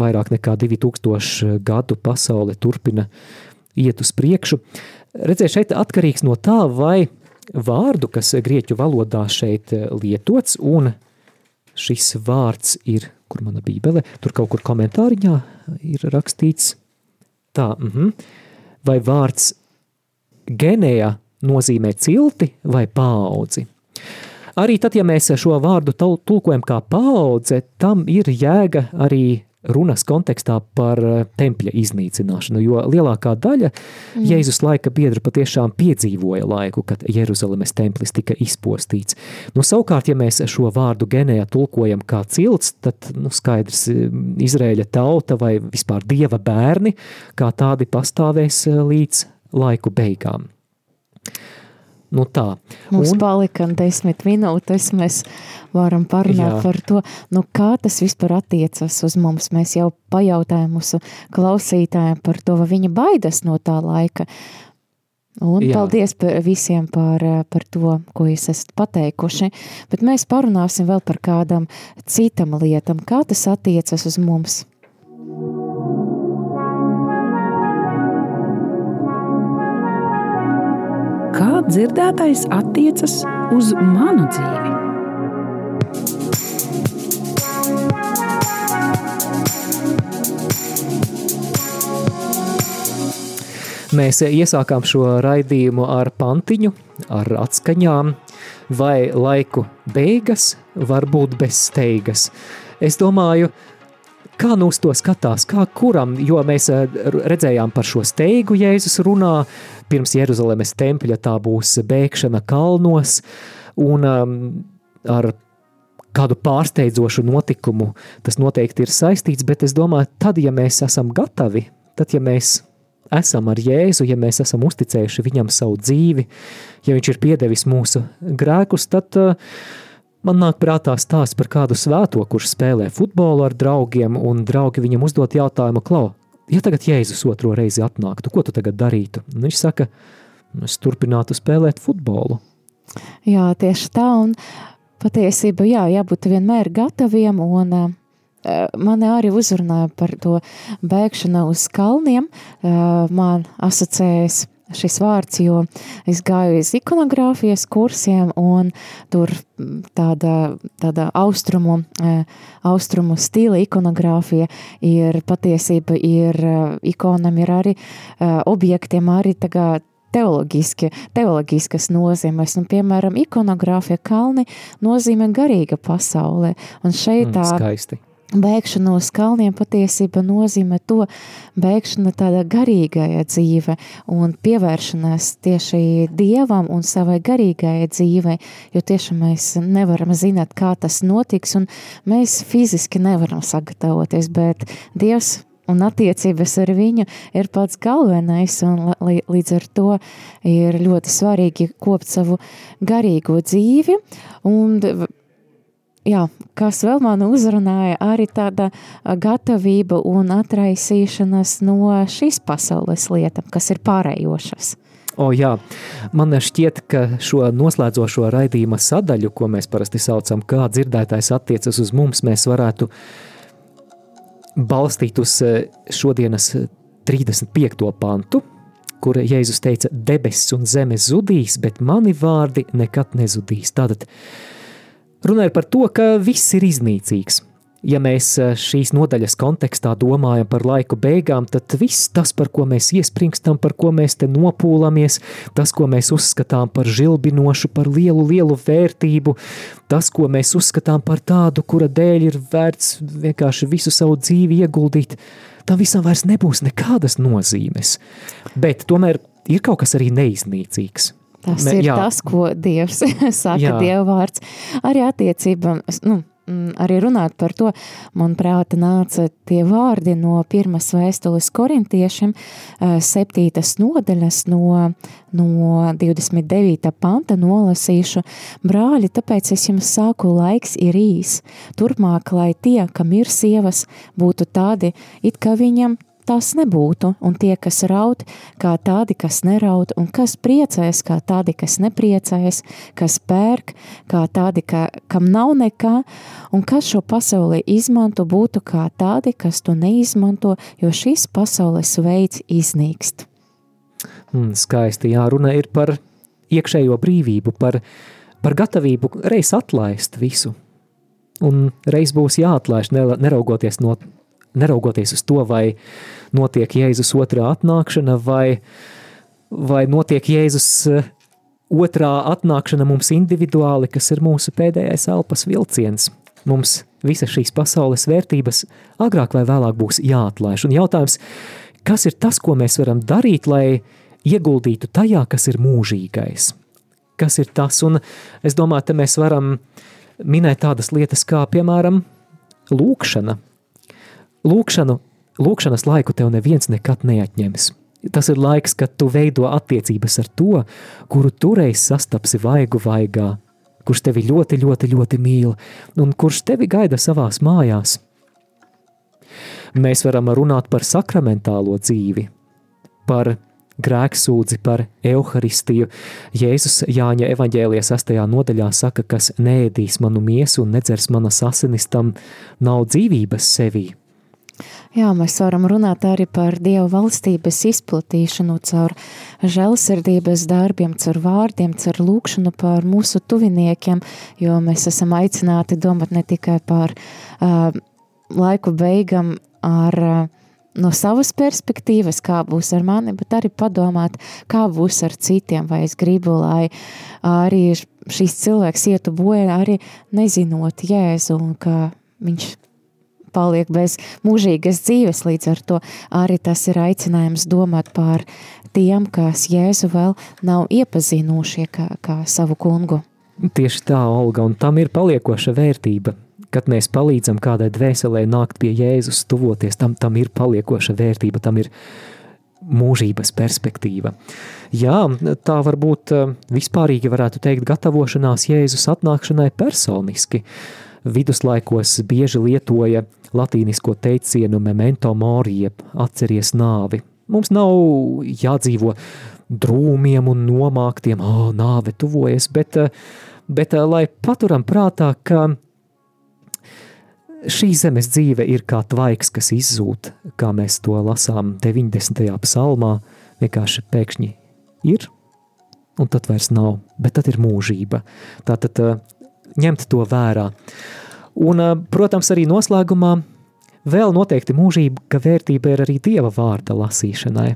vairāk nekā 2000 gadu pasaule turpina iet uz priekšu. Redzēju, šeit atkarīgs no tā, vai vārdu, kas grieķu valodā šeit lietots, un šis vārds ir, kur mana bībele, tur kaut kur komentāriņā ir rakstīts tā, mm -hmm, vai vārds genēja nozīmē cilti vai paudzi. Arī tad, ja mēs šo vārdu tulkojam kā paudze, tam ir jēga arī runas kontekstā par eh, tempļa iznīcināšanu, jo lielākā daļa mm. Jēzus laika biedra patiešām piedzīvoja laiku, kad Jeruzalemes templis tika izpostīts. Nu, savukārt, ja mēs šo vārdu genējā tulkojam kā cilts, tad nu, skaidrs Izrēļa tauta vai vispār dieva bērni kā tādi pastāvēs eh, līdz laiku beigām. Nu tā. Mums un, palika desmit minūtes, mēs varam parunāt jā. par to, nu kā tas vispār attiecas uz mums. Mēs jau pajautājām mūsu klausītājiem par to, vai viņi baidas no tā laika. Un jā. paldies par visiem par, par to, ko jūs esat pateikuši, bet mēs parunāsim vēl par kādam citam lietam, kā tas attiecas uz mums. Kā dzirdētais attiecas uz manu dzīvi. Mēs iesākām šo raidījumu ar pantiņu, ar atskaņām, vai laiku beigas var būt bez steigas. Es domāju, Kā nu uz to skatās, kā kuram, jo mēs redzējām par šo steigu Jēzus runā, pirms Jeruzalemes tempļa tā būs bēgšana kalnos, un um, ar kādu pārsteidzošu notikumu tas noteikti ir saistīts, bet es domāju, tad, ja mēs esam gatavi, tad, ja mēs esam ar Jēzu, ja mēs esam uzticējuši viņam savu dzīvi, ja viņš ir piedevis mūsu grēkus, tad uh, man nāk prātā stāsts par kādu svēto, kurš spēlē futbolu ar draugiem, un draugi viņam uzdot jautājumu, Klau, ja tagad Jēzus otro reizi atnāktu, ko tu tagad darītu? Un viņš saka, es turpinātu spēlēt futbolu. Jā, tieši tā, un patiesība, jā, jābūt vienmēr gataviem, un uh, mani arī uzrunāja par to bēgšanu uz kalniem, uh, man asociējas šis vārds, jo es gāju uz ikonogrāfijas kursiem, un tur tāda, tāda austrumu, austrumu stila ikonogrāfija ir patiesība, ir ikonam, ir arī objektiem, arī tagad teoloģiski, teoloģiskas nozīmes. Un, piemēram, ikonogrāfija kalni nozīmē garīga pasaulē. Un šeit tā mm, skaisti. Bēgšana uz kalniem patiesībā nozīmē to bēgšana tādā garīgajā dzīve un pievēršanās tieši Dievam un savai garīgajai dzīvei, jo tieši mēs nevaram zināt, kā tas notiks, un mēs fiziski nevaram sagatavoties, bet Dievs un attiecības ar viņu ir pats galvenais, un līdz ar to ir ļoti svarīgi kopt savu garīgo dzīvi, un jā, kas vēl man uzrunāja, arī tāda gatavība un atraisīšanās no šīs pasaules lietām, kas ir pārējošas. O, jā, man šķiet, ka šo noslēdzošo raidījuma sadaļu, ko mēs parasti saucam, kā dzirdētājs attiecas uz mums, mēs varētu balstīt uz šodienas 35. pantu, kur Jēzus teica, debesis un zeme zudīs, bet mani vārdi nekad nezudīs. Tātad Runāja par to, ka viss ir iznīcīgs. Ja mēs eh, šīs nodaļas kontekstā domājam par laiku beigām, tad viss tas, par ko mēs iespringstam, par ko mēs te nopūlamies, tas, ko mēs uzskatām par žilbinošu, par lielu, lielu vērtību, tas, ko mēs uzskatām par tādu, kura dēļ ir vērts vienkārši visu savu dzīvi ieguldīt, tam visam vairs nebūs nekādas nozīmes. Bet tomēr ir kaut kas arī neiznīcīgs. Tas Me, ir jā. tas, ko Dievs saka, jā. Dieva vārds. Arī attiecībā, nu, mm, arī runāt par to, manuprāt, nāca tie vārdi no pirmas vēstules korintiešiem, eh, septītas nodaļas no, no 29. panta nolasīšu. Brāļi, tāpēc es jums saku, laiks ir īs. Turpmāk, lai tie, kam ir sievas, būtu tādi, it kā viņam tās nebūtu, un tie, kas raud, kā tādi, kas neraud, un kas priecēs, kā tādi, kas nepriecēs, kas pērk, kā tādi, ka, kam nav nekā, un kas šo pasauli izmanto, būtu kā tādi, kas to neizmanto, jo šīs pasaules veids iznīkst. Mm, skaisti jāruna ir par iekšējo brīvību, par, par gatavību reiz atlaist visu. Un reiz būs jāatlaiž, neraugoties no neraugoties uz to, vai notiek Jēzus otrā atnākšana, vai, vai notiek Jēzus eh, otrā atnākšana mums individuāli, kas ir mūsu pēdējais elpas vilciens. Mums visas šīs pasaules vērtības agrāk vai vēlāk būs jāatlaiž. Un jautājums, kas ir tas, ko mēs varam darīt, lai ieguldītu tajā, kas ir mūžīgais? Kas ir tas? Un es domāju, te mēs varam minēt tādas lietas kā, piemēram, lūkšana, Lūkšanu, lūkšanas laiku tev neviens nekad neatņems. Tas ir laiks, kad tu veido attiecības ar to, kuru tureiz sastapsi vaigu vaigā, kurš tevi ļoti, ļoti, ļoti mīl un kurš tevi gaida savās mājās. Mēs varam runāt par sakramentālo dzīvi, par grēksūdzi, par evaharistiju. Jēzus Jāņa evaņģēlija sastajā nodaļā saka, kas nēdīs manu miesu un nedzers manas asinis, tam nav dzīvības sevī. Jā, mēs varam runāt arī par Dieva valstības izplatīšanu caur žēlsirdības darbiem, caur vārdiem, caur lūkšanu par mūsu tuviniekiem, jo mēs esam aicināti domāt ne tikai par uh, laiku beigam ar uh, no savas perspektīvas, kā būs ar mani, bet arī padomāt, kā būs ar citiem, vai es gribu, lai arī šīs cilvēks ietu bojā, arī nezinot Jēzu un ka viņš paliek bez mūžīgas dzīves. Līdz ar to arī tas ir aicinājums domāt par tiem, kas Jēzu vēl nav iepazinušie kā, kā savu kungu. Tieši tā, Olga, un tam ir paliekoša vērtība. Kad mēs palīdzam kādai dvēselē nākt pie Jēzus, tuvoties, tam, tam ir paliekoša vērtība, tam ir mūžības perspektīva. Jā, tā varbūt vispārīgi varētu teikt gatavošanās Jēzus atnākšanai personiski. Viduslaikos bieži lietoja latīnisko teicienu memento mori, jeb atceries nāvi. Mums nav jādzīvo drūmiem un nomāktiem, oh, nāve tuvojas, bet, bet lai paturam prātā, ka šī zemes dzīve ir kā tvaiks, kas izzūd, kā mēs to lasām 90. psalmā, vienkārši pēkšņi ir, un tad vairs nav, bet tad ir mūžība. Tātad ņemt to vērā. Un, protams, arī noslēgumā vēl noteikti mūžīga vērtība ir arī Dieva vārda lasīšanai.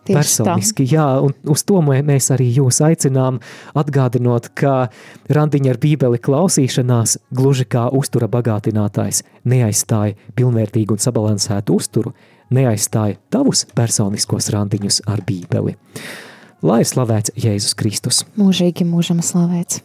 Tieši Personiski, tā. jā, un uz to mēs arī jūs aicinām, atgādinot, ka randiņa ar bībeli klausīšanās, gluži kā uztura bagātinātājs, neaizstāja pilnvērtīgu un sabalansētu uzturu, neaizstāja tavus personiskos randiņus ar bībeli. Lai ir slavēts Jēzus Kristus. Mūžīgi mūžam slavēts.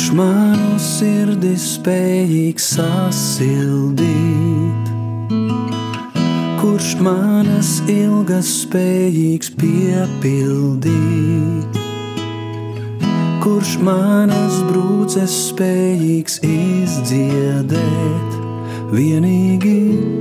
Kurš manu sirdi spējīgs sasildīt, kurš manas ilgas spējīgs piepildīt, kurš manas brūces spējīgs izdziedēt, vienīgi tu.